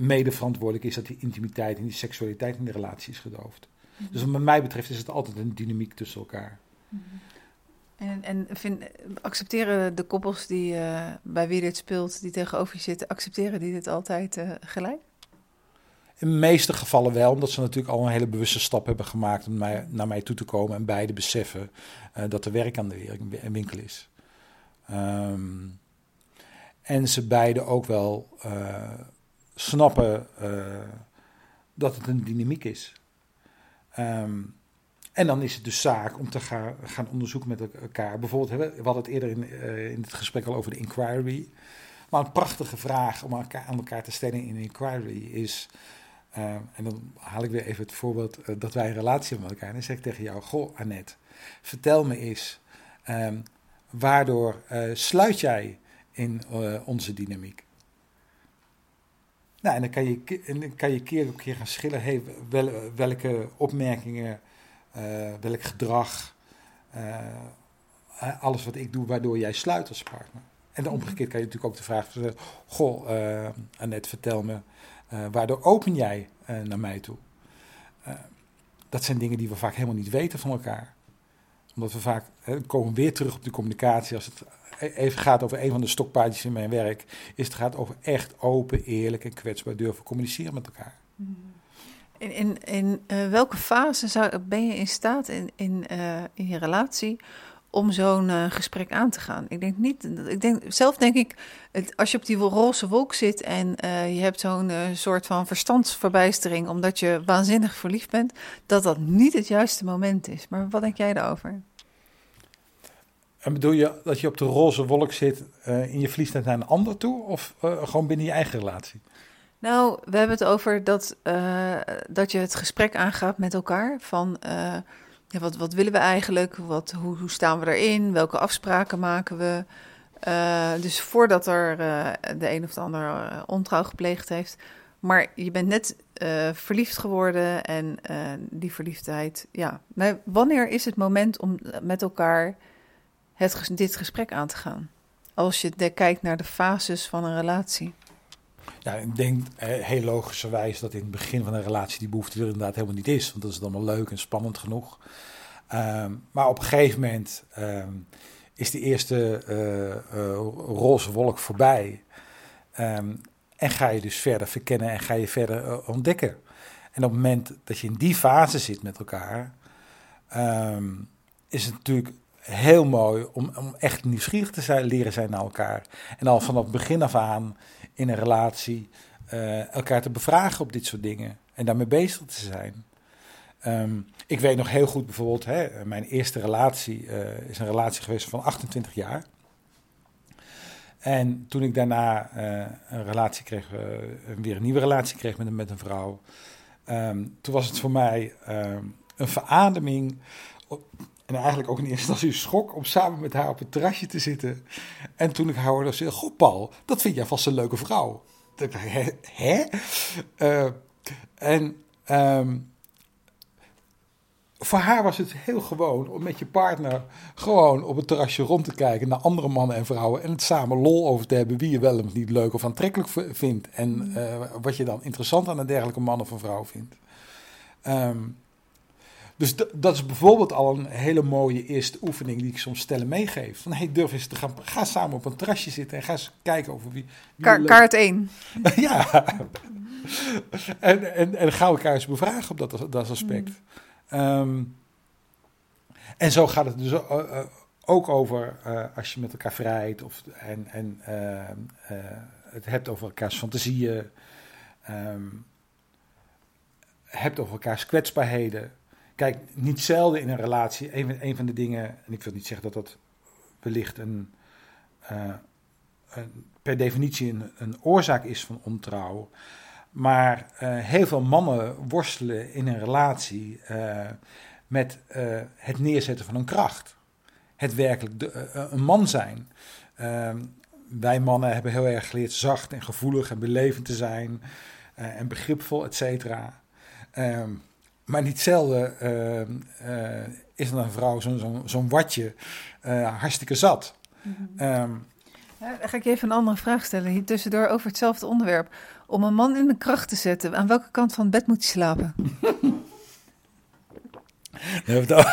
mede verantwoordelijk is dat die intimiteit en die seksualiteit in de relatie is gedoofd. Mhm. Dus wat mij betreft is het altijd een dynamiek tussen elkaar. Mhm. En, en vind, accepteren de koppels die, uh, bij wie dit speelt, die tegenover je zitten, accepteren die dit altijd uh, gelijk? In de meeste gevallen wel, omdat ze natuurlijk al een hele bewuste stap hebben gemaakt om naar mij toe te komen en beide beseffen uh, dat er werk aan de winkel is. Um, en ze beide ook wel snappen dat het een dynamiek is. Um, en dan is het dus zaak om te gaan, gaan onderzoeken met elkaar. Bijvoorbeeld, we hadden het eerder in, uh, in het gesprek al over de inquiry. Maar een prachtige vraag om elkaar, aan elkaar te stellen in een inquiry is... Uh, en dan haal ik weer even het voorbeeld uh, dat wij een relatie hebben met elkaar. En dan zeg ik tegen jou, goh Annette, vertel me eens... Um, waardoor sluit jij in onze dynamiek? Nou, en dan kan je, en dan kan je keer op keer gaan schillen. Hey, wel, welke opmerkingen welk gedrag, alles wat ik doe, waardoor jij sluit als partner. En dan omgekeerd kan je natuurlijk ook de vraag stellen: Goh, uh, Annette, vertel me, waardoor open jij naar mij toe? dat zijn dingen die we vaak helemaal niet weten van elkaar. Omdat we vaak, hè, komen weer terug op de communicatie. Als het e-, even gaat over een van de stokpaardjes in mijn werk, is het gaat over echt open, eerlijk en kwetsbaar durven communiceren met elkaar. Mm. In, in, in welke fase zou, ben je in staat in, in, in je relatie om zo'n uh, gesprek aan te gaan? Ik denk niet, ik denk, zelf denk ik, het, als je op die roze wolk zit en je hebt zo'n soort van verstandsverbijstering omdat je waanzinnig verliefd bent, dat dat niet het juiste moment is. Maar wat denk jij daarover? En bedoel je dat je op de roze wolk zit in je verliefdheid naar een ander toe of gewoon binnen je eigen relatie? Nou, we hebben het over dat, dat je het gesprek aangaat met elkaar. Van ja, wat, wat willen we eigenlijk? Wat, hoe, hoe staan we erin? Welke afspraken maken we? Uh, dus voordat er de een of de ander ontrouw gepleegd heeft. Maar je bent net verliefd geworden en die verliefdheid, ja. Wanneer is het moment om met elkaar dit gesprek aan te gaan? Als je kijkt naar de fases van een relatie. Ja, ik denk eh, heel logischerwijs dat in het begin van een relatie die behoefte er inderdaad helemaal niet is. Want dat is allemaal leuk en spannend genoeg. Ehm, maar op een gegeven moment ehm, is die eerste uh, roze wolk voorbij. Ehm, en ga je dus verder verkennen en ga je verder ontdekken. En op het moment dat je in die fase zit met elkaar, is het natuurlijk heel mooi om, om echt nieuwsgierig te zijn, leren zijn naar elkaar. En al vanaf begin af aan in een relatie uh, elkaar te bevragen op dit soort dingen. En daarmee bezig te zijn. Um, ik weet nog heel goed bijvoorbeeld, hè, mijn eerste relatie uh, is een relatie geweest van 28 jaar. En toen ik daarna uh, een relatie kreeg, weer een nieuwe relatie kreeg met, met een vrouw. Um, toen was het voor mij um, een verademing en eigenlijk ook in eerste instantie schok om samen met haar op het terrasje te zitten. En toen ik haar hoorde zeggen, goh Paul, dat vind jij vast een leuke vrouw. Ik dacht, hè? hè? Uh, en um, voor haar was het heel gewoon om met je partner gewoon op het terrasje rond te kijken naar andere mannen en vrouwen. En het samen lol over te hebben wie je wel of niet leuk of aantrekkelijk vindt. En uh, wat je dan interessant aan een dergelijke man of een vrouw vindt. Um, dus dat is bijvoorbeeld al een hele mooie eerste oefening die ik soms stellen meegeef. Van hey, durf eens te gaan, ga samen op een terrasje zitten en ga eens kijken over wie... wie kaart 1. <laughs> ja. en, en, en ga elkaar eens bevragen op dat, dat aspect. Mm. Um, en zo gaat het dus uh, ook over uh, als je met elkaar vrijt of, en, en het hebt over elkaars fantasieën, um, hebt over elkaars kwetsbaarheden. Kijk, niet zelden in een relatie, een, van de dingen, en ik wil niet zeggen dat dat wellicht een, uh, een per definitie een, een, oorzaak is van ontrouw, Maar heel veel mannen worstelen in een relatie met het neerzetten van een kracht. Het werkelijk de, een man zijn. Ehm, wij mannen hebben heel erg geleerd zacht en gevoelig en belevend te zijn. en begripvol, et cetera. Ehm, maar niet zelden uh, is een vrouw zo'n zo, zo watje uh, hartstikke zat. Mhm. Ehm, dan ga ik je even een andere vraag stellen hier tussendoor over hetzelfde onderwerp. Om een man in de kracht te zetten, aan welke kant van het bed moet hij slapen? <laughs> Dan hebben, <laughs>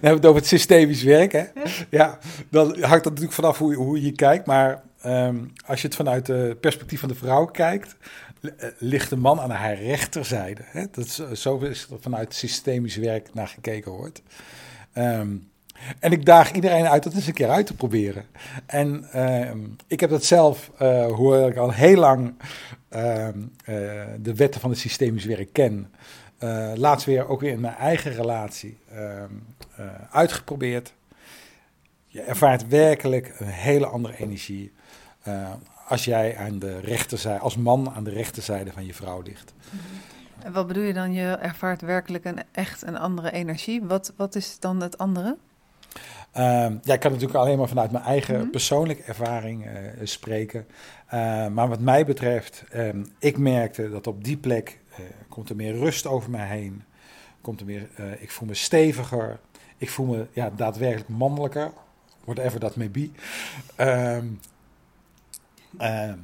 we het over, het systemisch werk. Hè? Ja. dan hangt dat natuurlijk vanaf hoe, hoe je kijkt. Maar um, als je het vanuit het perspectief van de vrouw kijkt, eh, ligt de man aan haar rechterzijde. Hè? Dat is, eh, zo vanuit systemisch werk naar gekeken wordt. Ehm, en ik daag iedereen uit dat eens een keer uit te proberen. En ehm, ik heb dat zelf, uh, ik al heel lang ehm, de wetten van het systemisch werk ken, laatst weer ook weer in mijn eigen relatie uitgeprobeerd. Je ervaart werkelijk een hele andere energie als jij aan de rechterzijde, als man aan de rechterzijde van je vrouw ligt. En wat bedoel je dan? Je ervaart werkelijk een echt een andere energie. Wat, wat is dan het andere? Uh, ja, ik kan natuurlijk alleen maar vanuit mijn eigen mhm. persoonlijke ervaring uh, spreken. Uh, maar wat mij betreft, um, ik merkte dat op die plek uh, komt er meer rust over mij heen. Komt er meer, ik voel me steviger. Ik voel me ja, daadwerkelijk mannelijker. Whatever that may be. Um, Ehm,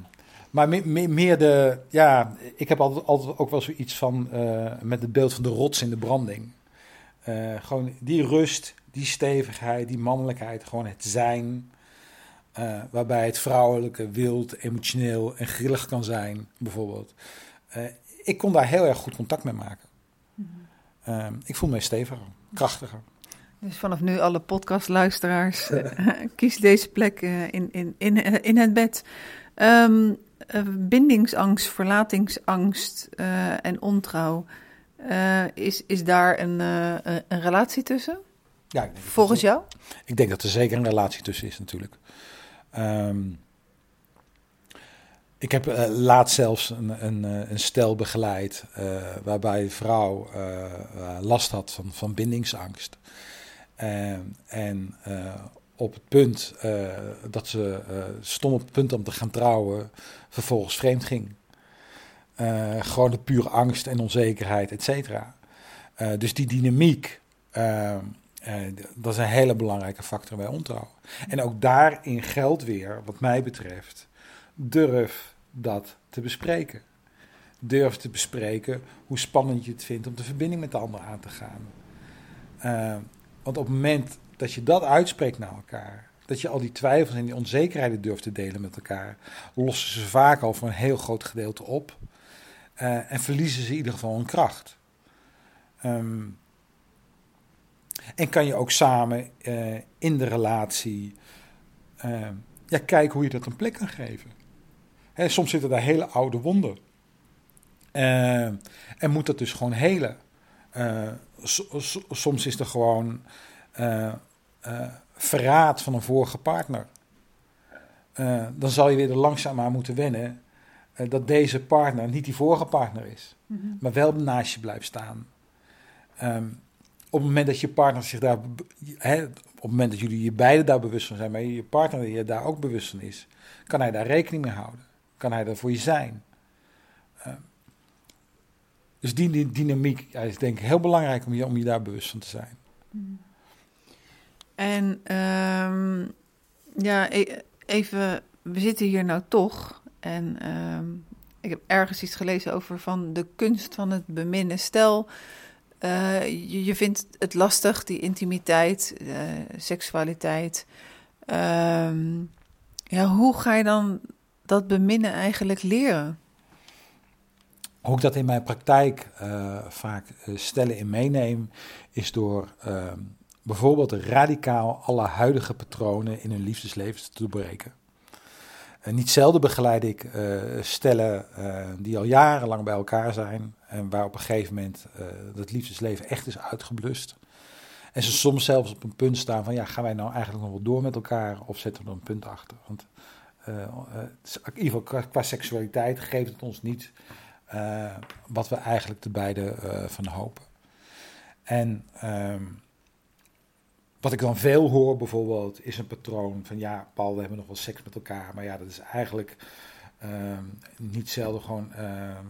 maar meer, de, ja, ik heb altijd, altijd ook wel zoiets van uh, met het beeld van de rots in de branding. Uh, gewoon die rust, die stevigheid, die mannelijkheid, gewoon het zijn. Uh, waarbij het vrouwelijke wild, emotioneel en grillig kan zijn, bijvoorbeeld. ik kon daar heel erg goed contact mee maken. Mm ik voel me steviger, krachtiger. Dus vanaf nu alle podcastluisteraars, kies deze plek in, in, in, in het bed. Um, bindingsangst, verlatingsangst uh, en ontrouw. Uh, is, is daar een, een relatie tussen? Ja, ik denk Volgens jou? Ik denk dat er zeker een relatie tussen is natuurlijk. Um, ik heb uh, laatst zelfs een, een, een stel begeleid waarbij de vrouw last had van, van bindingsangst. En op het punt uh, dat ze uh, stond op het punt om te gaan trouwen, vervolgens vreemd ging. Gewoon de pure angst en onzekerheid, et cetera. dus die dynamiek, dat is een hele belangrijke factor bij ontrouwen. En ook daarin geldt weer, wat mij betreft, durf dat te bespreken. Durf te bespreken hoe spannend je het vindt om de verbinding met de ander aan te gaan. Want op het moment dat je dat uitspreekt naar elkaar. Dat je al die twijfels en die onzekerheden durft te delen met elkaar. Lossen ze vaak al voor een heel groot gedeelte op. Uh, en verliezen ze in ieder geval hun kracht. Um, en kan je ook samen uh, in de relatie uh, ja, kijken hoe je dat een plek kan geven. Hè, soms zitten daar hele oude wonden. en moet dat dus gewoon helen. Soms is er gewoon uh, verraad van een vorige partner. Uh, dan zal je weer er langzaam aan moeten wennen dat deze partner niet die vorige partner is, mm -hmm. maar wel naast je blijft staan. Um, op het moment dat je partner zich daar, hè, op het moment dat jullie je beiden daar bewust van zijn, maar je partner je daar ook bewust van is, kan hij daar rekening mee houden? Kan hij daar voor je zijn? Dus die, dynamiek is denk ik heel belangrijk om je, om je daar bewust van te zijn. Mm. En um, ja, e-, even, we zitten hier nou toch. En um, ik heb ergens iets gelezen over van de kunst van het beminnen. Stel, uh, je, vindt het lastig, die intimiteit, uh, seksualiteit. Um, ja, hoe ga je dan dat beminnen eigenlijk leren? Hoe ik dat in mijn praktijk uh, vaak stellen in meeneem, is door bijvoorbeeld radicaal alle huidige patronen in hun liefdesleven te doorbreken. En niet zelden begeleid ik uh, stellen die al jarenlang bij elkaar zijn en waar op een gegeven moment het liefdesleven echt is uitgeblust. En ze soms zelfs op een punt staan van ja, gaan wij nou eigenlijk nog wel door met elkaar of zetten we er een punt achter? Want in ieder geval qua, seksualiteit geeft het ons niet wat we eigenlijk de beide van hopen. En ehm, wat ik dan veel hoor bijvoorbeeld is een patroon van ja, Paul, we hebben nog wel seks met elkaar, maar ja, dat is eigenlijk ehm, niet zelden gewoon ehm,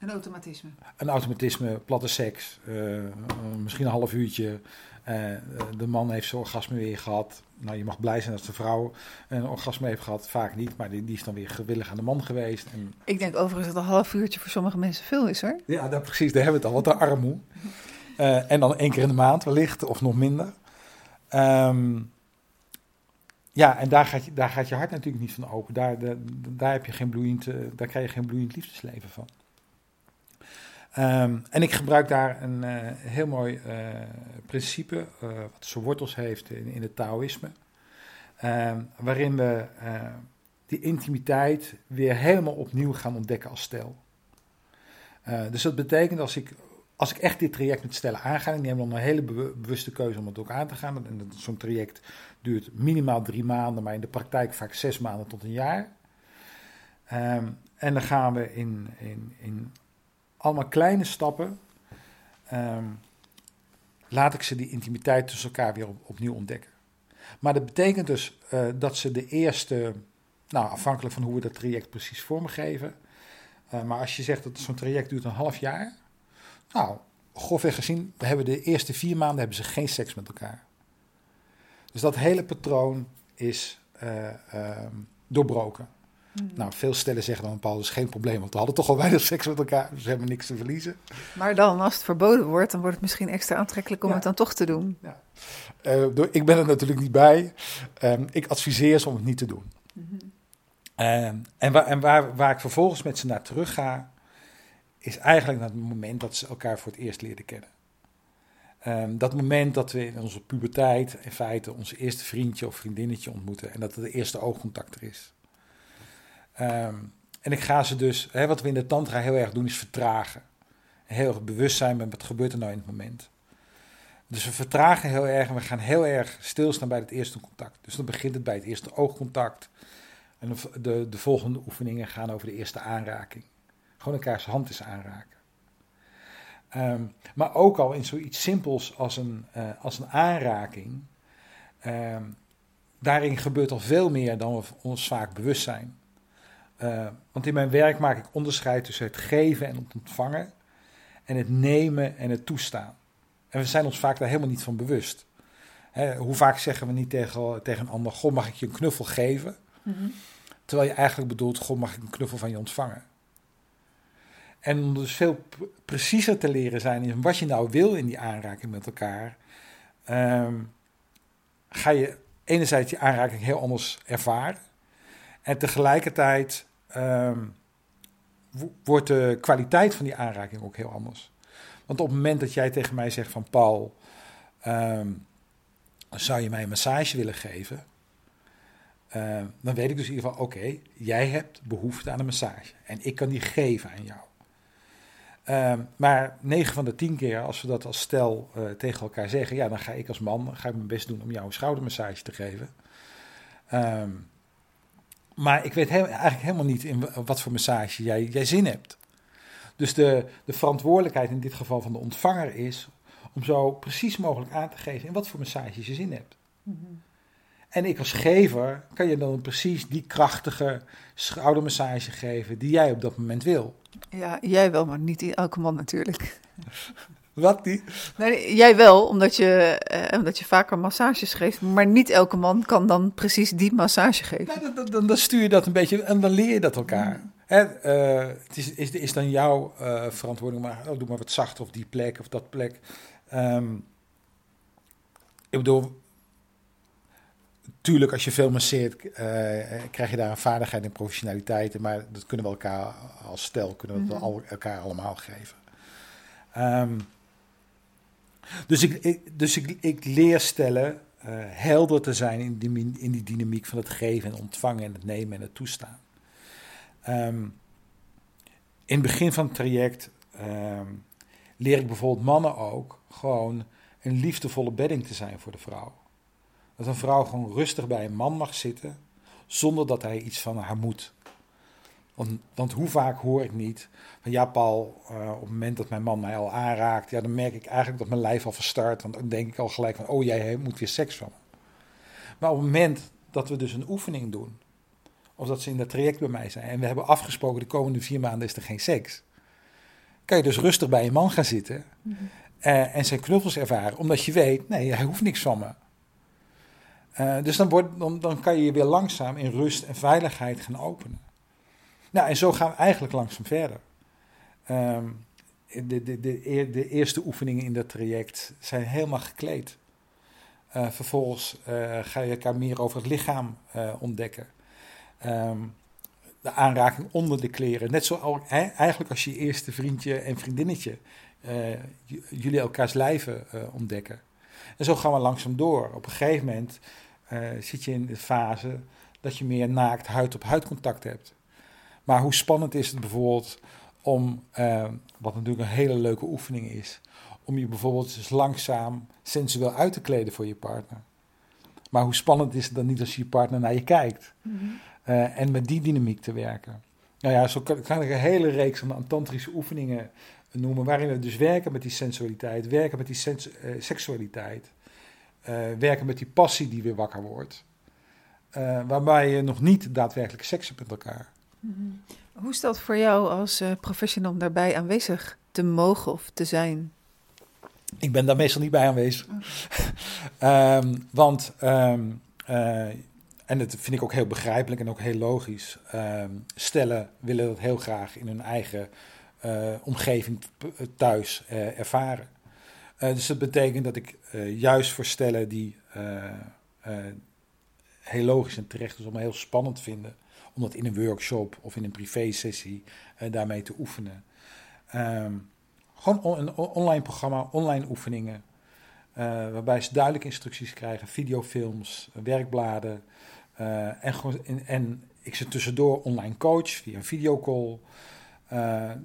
een automatisme. Een automatisme, platte seks, uh, misschien een half uurtje. Uh, de man heeft zijn orgasme weer gehad. Nou, je mag blij zijn dat de vrouw een orgasme heeft gehad. Vaak niet, maar die, die is dan weer gewillig aan de man geweest. En... Ik denk overigens dat een half uurtje voor sommige mensen veel is hoor. Ja, dat, precies, daar hebben we het al. Wat de armoe. Uh, en dan één keer in de maand wellicht, of nog minder. Um, ja, en daar gaat, je, daar gaat je hart natuurlijk niet van open. Daar, de, daar, heb je geen bloeiend, daar krijg je geen bloeiend liefdesleven van. Um, en ik gebruik daar een uh, heel mooi uh, principe, uh, wat zijn wortels heeft in, in het Taoïsme, um, waarin we die intimiteit weer helemaal opnieuw gaan ontdekken als stel. dus dat betekent als ik, als ik echt dit traject met stellen aanga, ik neem dan een hele bewuste keuze om het ook aan te gaan. En zo'n traject duurt minimaal drie maanden, maar in de praktijk vaak zes maanden tot een jaar. Um, en dan gaan we in, in, in allemaal kleine stappen, ehm, laat ik ze die intimiteit tussen elkaar weer opnieuw ontdekken. Maar dat betekent dus uh, dat ze de eerste, nou afhankelijk van hoe we dat traject precies vormgeven, uh, maar als je zegt dat zo'n traject duurt een half jaar, nou, grofweg gezien, we hebben de eerste vier maanden hebben ze geen seks met elkaar. Dus dat hele patroon is uh, doorbroken. Hmm. Nou, veel stellen zeggen dan, Paul, is geen probleem, want we hadden toch al weinig seks met elkaar, dus we hebben niks te verliezen. Maar dan, als het verboden wordt, dan wordt het misschien extra aantrekkelijk om het dan toch te doen. Ja. Uh, ik ben er natuurlijk niet bij. Um, ik adviseer ze om het niet te doen. Mm -hmm. um, en, waar, en waar, waar ik vervolgens met ze naar terug ga, is eigenlijk naar het moment dat ze elkaar voor het eerst leren kennen. Um, dat moment dat we in onze puberteit in feite ons eerste vriendje of vriendinnetje ontmoeten en dat het de eerste oogcontact er is. Um, en ik ga ze dus, hè, wat we in de tantra heel erg doen, is vertragen. Heel erg bewust zijn met wat gebeurt er nou in het moment. Dus we vertragen heel erg en we gaan heel erg stilstaan bij het eerste contact. Dus dan begint het bij het eerste oogcontact. En de, de, de volgende oefeningen gaan over de eerste aanraking. Gewoon elkaars hand is aanraken. Um, maar ook al in zoiets simpels als een, uh, als een aanraking. Um, daarin gebeurt al veel meer dan we ons vaak bewust zijn. Uh, want in mijn werk maak ik onderscheid tussen het geven en het ontvangen. En het nemen en het toestaan. En we zijn ons vaak daar helemaal niet van bewust. Hè, hoe vaak zeggen we niet tegen, tegen een ander: God, mag ik je een knuffel geven? Mm -hmm. Terwijl je eigenlijk bedoelt: God, mag ik een knuffel van je ontvangen? En om dus veel preciezer te leren zijn in wat je nou wil in die aanraking met elkaar, um, ga je enerzijds die aanraking heel anders ervaren. En tegelijkertijd um, wordt de kwaliteit van die aanraking ook heel anders. Want op het moment dat jij tegen mij zegt van Paul, um, zou je mij een massage willen geven? Uh, dan weet ik dus in ieder geval, oké, jij hebt behoefte aan een massage. En ik kan die geven aan jou. Maar 9 van de 10 keer, als we dat als stel uh, tegen elkaar zeggen, ja, dan ga ik als man ga ik mijn best doen om jou een schoudermassage te geven. Maar ik weet eigenlijk helemaal niet in wat voor massage jij, jij zin hebt. Dus de, de verantwoordelijkheid in dit geval van de ontvanger is om zo precies mogelijk aan te geven in wat voor massage je zin hebt. Mm-hmm. En ik als gever kan je dan precies die krachtige schoudermassage geven die jij op dat moment wil. Ja, jij wel, maar niet elke man natuurlijk. Wat die? Nee, jij wel, omdat je, eh, omdat je vaker massages geeft. Maar niet elke man kan dan precies die massage geven. Nou, dan, dan, dan, stuur je dat een beetje en dan leer je dat elkaar. Hè, uh, het is, is, is dan jouw uh, verantwoording, maar oh, doe maar wat zachter of die plek of dat plek. Um, ik bedoel, tuurlijk als je veel masseert, uh, krijg je daar een vaardigheid en professionaliteit. Maar dat kunnen we elkaar als stel, kunnen we mm -hmm. elkaar allemaal geven. Um, dus ik, dus ik, ik leer stellen uh, helder te zijn in die, in die dynamiek van het geven en ontvangen en het nemen en het toestaan. Um, in het begin van het traject um, leer ik bijvoorbeeld mannen ook gewoon een liefdevolle bedding te zijn voor de vrouw. Dat een vrouw gewoon rustig bij een man mag zitten, zonder dat hij iets van haar moet. Want, want hoe vaak hoor ik niet van ja, Paul, uh, op het moment dat mijn man mij al aanraakt, ja, dan merk ik eigenlijk dat mijn lijf al verstart. Want dan denk ik al gelijk van, oh jij moet weer seks van me. Maar op het moment dat we dus een oefening doen, of dat ze in dat traject bij mij zijn en we hebben afgesproken de komende vier maanden is er geen seks, kan je dus rustig bij je man gaan zitten mm en zijn knuffels ervaren, omdat je weet, nee, hij hoeft niks van me. Uh, dus dan, wordt, dan, dan kan je je weer langzaam in rust en veiligheid gaan openen. Nou, en zo gaan we eigenlijk langzaam verder. Um, de, de, de, de, eerste oefeningen in dat traject zijn helemaal gekleed. Uh, vervolgens uh, ga je elkaar meer over het lichaam uh, ontdekken. Um, de aanraking onder de kleren. Net zo eigenlijk als je eerste vriendje en vriendinnetje. jullie elkaars lijven ontdekken. En zo gaan we langzaam door. Op een gegeven moment zit je in de fase dat je meer naakt huid op huid contact hebt. Maar hoe spannend is het bijvoorbeeld om, uh, wat natuurlijk een hele leuke oefening is, om je bijvoorbeeld eens langzaam sensueel uit te kleden voor je partner. Maar hoe spannend is het dan niet als je partner naar je kijkt? Mm en met die dynamiek te werken. Nou ja, zo kan, kan ik een hele reeks van tantrische oefeningen noemen, waarin we dus werken met die sensualiteit, werken met die sens uh, seksualiteit, uh, werken met die passie die weer wakker wordt. waarbij je nog niet daadwerkelijk seks hebt met elkaar. Mm hoe is dat voor jou als uh, professional om daarbij aanwezig te mogen of te zijn? Ik ben daar meestal niet bij aanwezig. um, <laughs> want, um, uh, en dat vind ik ook heel begrijpelijk en ook heel logisch. Um, stellen willen dat heel graag in hun eigen uh, omgeving thuis ervaren. dus dat betekent dat ik juist voor stellen die heel logisch en terecht is om heel spannend vinden om dat in een workshop of in een privé-sessie uh, daarmee te oefenen. Um, gewoon een online programma, online oefeningen, uh, waarbij ze duidelijke instructies krijgen, videofilms, werkbladen. Uh, en, en, ik ze tussendoor online coach via een videocall.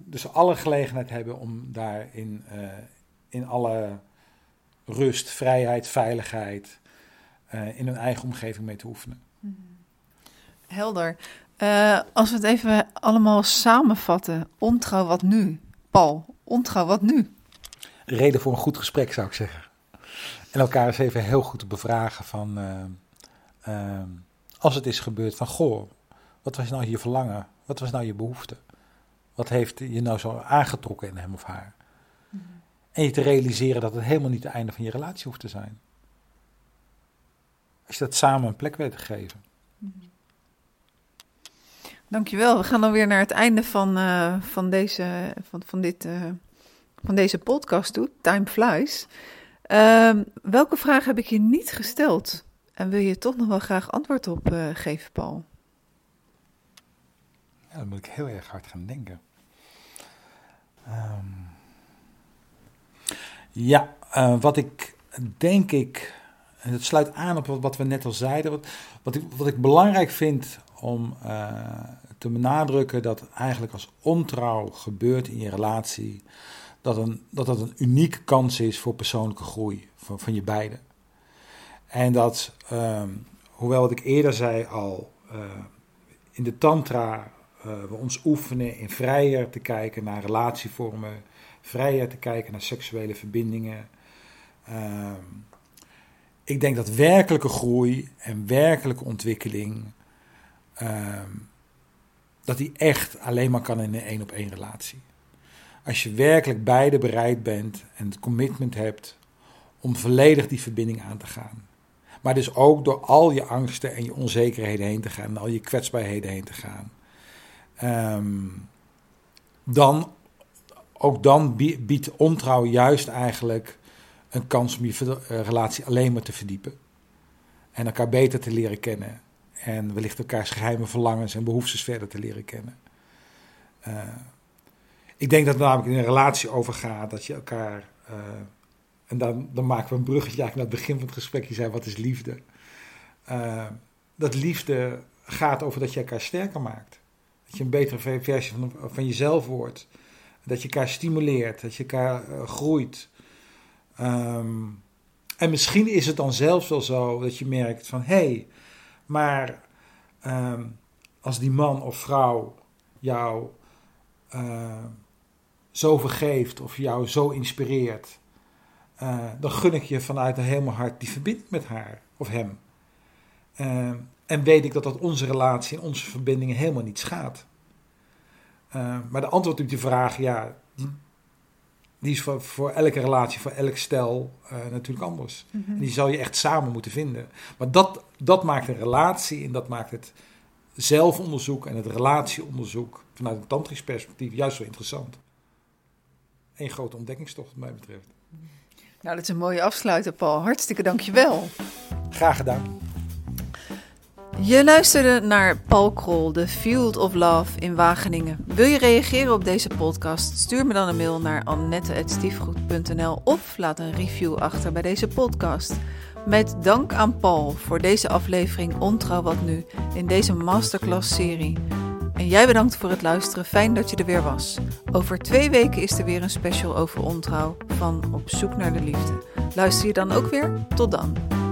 dus alle gelegenheid hebben om daar in, in alle rust, vrijheid, veiligheid in hun eigen omgeving mee te oefenen. Mhm. Helder. Uh, als we het even allemaal samenvatten. Ontrouw, wat nu? Paul, ontrouw, wat nu? Reden voor een goed gesprek, zou ik zeggen. En elkaar eens even heel goed te bevragen van... Uh, uh, als het is gebeurd van... Goh, wat was nou je verlangen? Wat was nou je behoefte? Wat heeft je nou zo aangetrokken in hem of haar? Mm -hmm. En je te realiseren dat het helemaal niet het einde van je relatie hoeft te zijn. Als je dat samen een plek weet te geven. Mm -hmm. Dankjewel. We gaan dan weer naar het einde van, uh, van, deze, van, van, dit, uh, van deze podcast toe. Time flies. Uh, welke vraag heb ik je niet gesteld? En wil je toch nog wel graag antwoord op uh, geven, Paul? Ja, dan moet ik heel erg hard gaan denken. Um, ja, wat ik denk ik, en het sluit aan op wat, we net al zeiden, wat, wat ik belangrijk vind om te benadrukken dat eigenlijk als ontrouw gebeurt in je relatie, dat, een, dat dat een unieke kans is voor persoonlijke groei van, van je beiden. En dat, ehm, hoewel wat ik eerder zei al, uh, in de tantra uh, we ons oefenen in vrijer te kijken naar relatievormen, vrijer te kijken naar seksuele verbindingen. Uh, ik denk dat werkelijke groei en werkelijke ontwikkeling ehm, dat die echt alleen maar kan in een één op één relatie. Als je werkelijk beide bereid bent en het commitment hebt om volledig die verbinding aan te gaan. Maar dus ook door al je angsten en je onzekerheden heen te gaan en al je kwetsbaarheden heen te gaan. Um, dan, ook dan biedt ontrouw juist eigenlijk een kans om je relatie alleen maar te verdiepen. En elkaar beter te leren kennen. En wellicht elkaars geheime verlangens en behoeftes verder te leren kennen. Uh, ik denk dat het namelijk in een relatie overgaat dat je elkaar. Uh, en dan, dan maken we een bruggetje eigenlijk naar het begin van het gesprek. Je zei: wat is liefde? Uh, dat liefde gaat over dat je elkaar sterker maakt. Dat je een betere versie van, van jezelf wordt. Dat je elkaar stimuleert. Dat je elkaar groeit. Um, en misschien is het dan zelfs wel zo dat je merkt van hé, hey, maar ehm, als die man of vrouw jou uh, zo vergeeft of jou zo inspireert, uh, dan gun ik je vanuit een helemaal hart die verbinding met haar of hem. Uh, en weet ik dat dat onze relatie en onze verbindingen helemaal niet schaadt. maar de antwoord op die vraag, ja, is voor, voor elke relatie, voor elk stel natuurlijk anders. Mhm. En die zal je echt samen moeten vinden. Maar dat, dat maakt een relatie en dat maakt het zelfonderzoek en het relatieonderzoek vanuit een tantrisch perspectief juist zo interessant. Een grote ontdekkingstocht wat mij betreft. Nou, dat is een mooie afsluiter, Paul. Hartstikke dankjewel. Graag gedaan. Je luisterde naar Paul Krol, The Field of Love in Wageningen. Wil je reageren op deze podcast? Stuur me dan een mail naar annette.stiefgoed.nl of laat een review achter bij deze podcast. Met dank aan Paul voor deze aflevering Ontrouw Wat Nu in deze masterclass-serie. En jij bedankt voor het luisteren. Fijn dat je er weer was. Over twee weken is er weer een special over ontrouw van Op zoek naar de liefde. Luister je dan ook weer? Tot dan.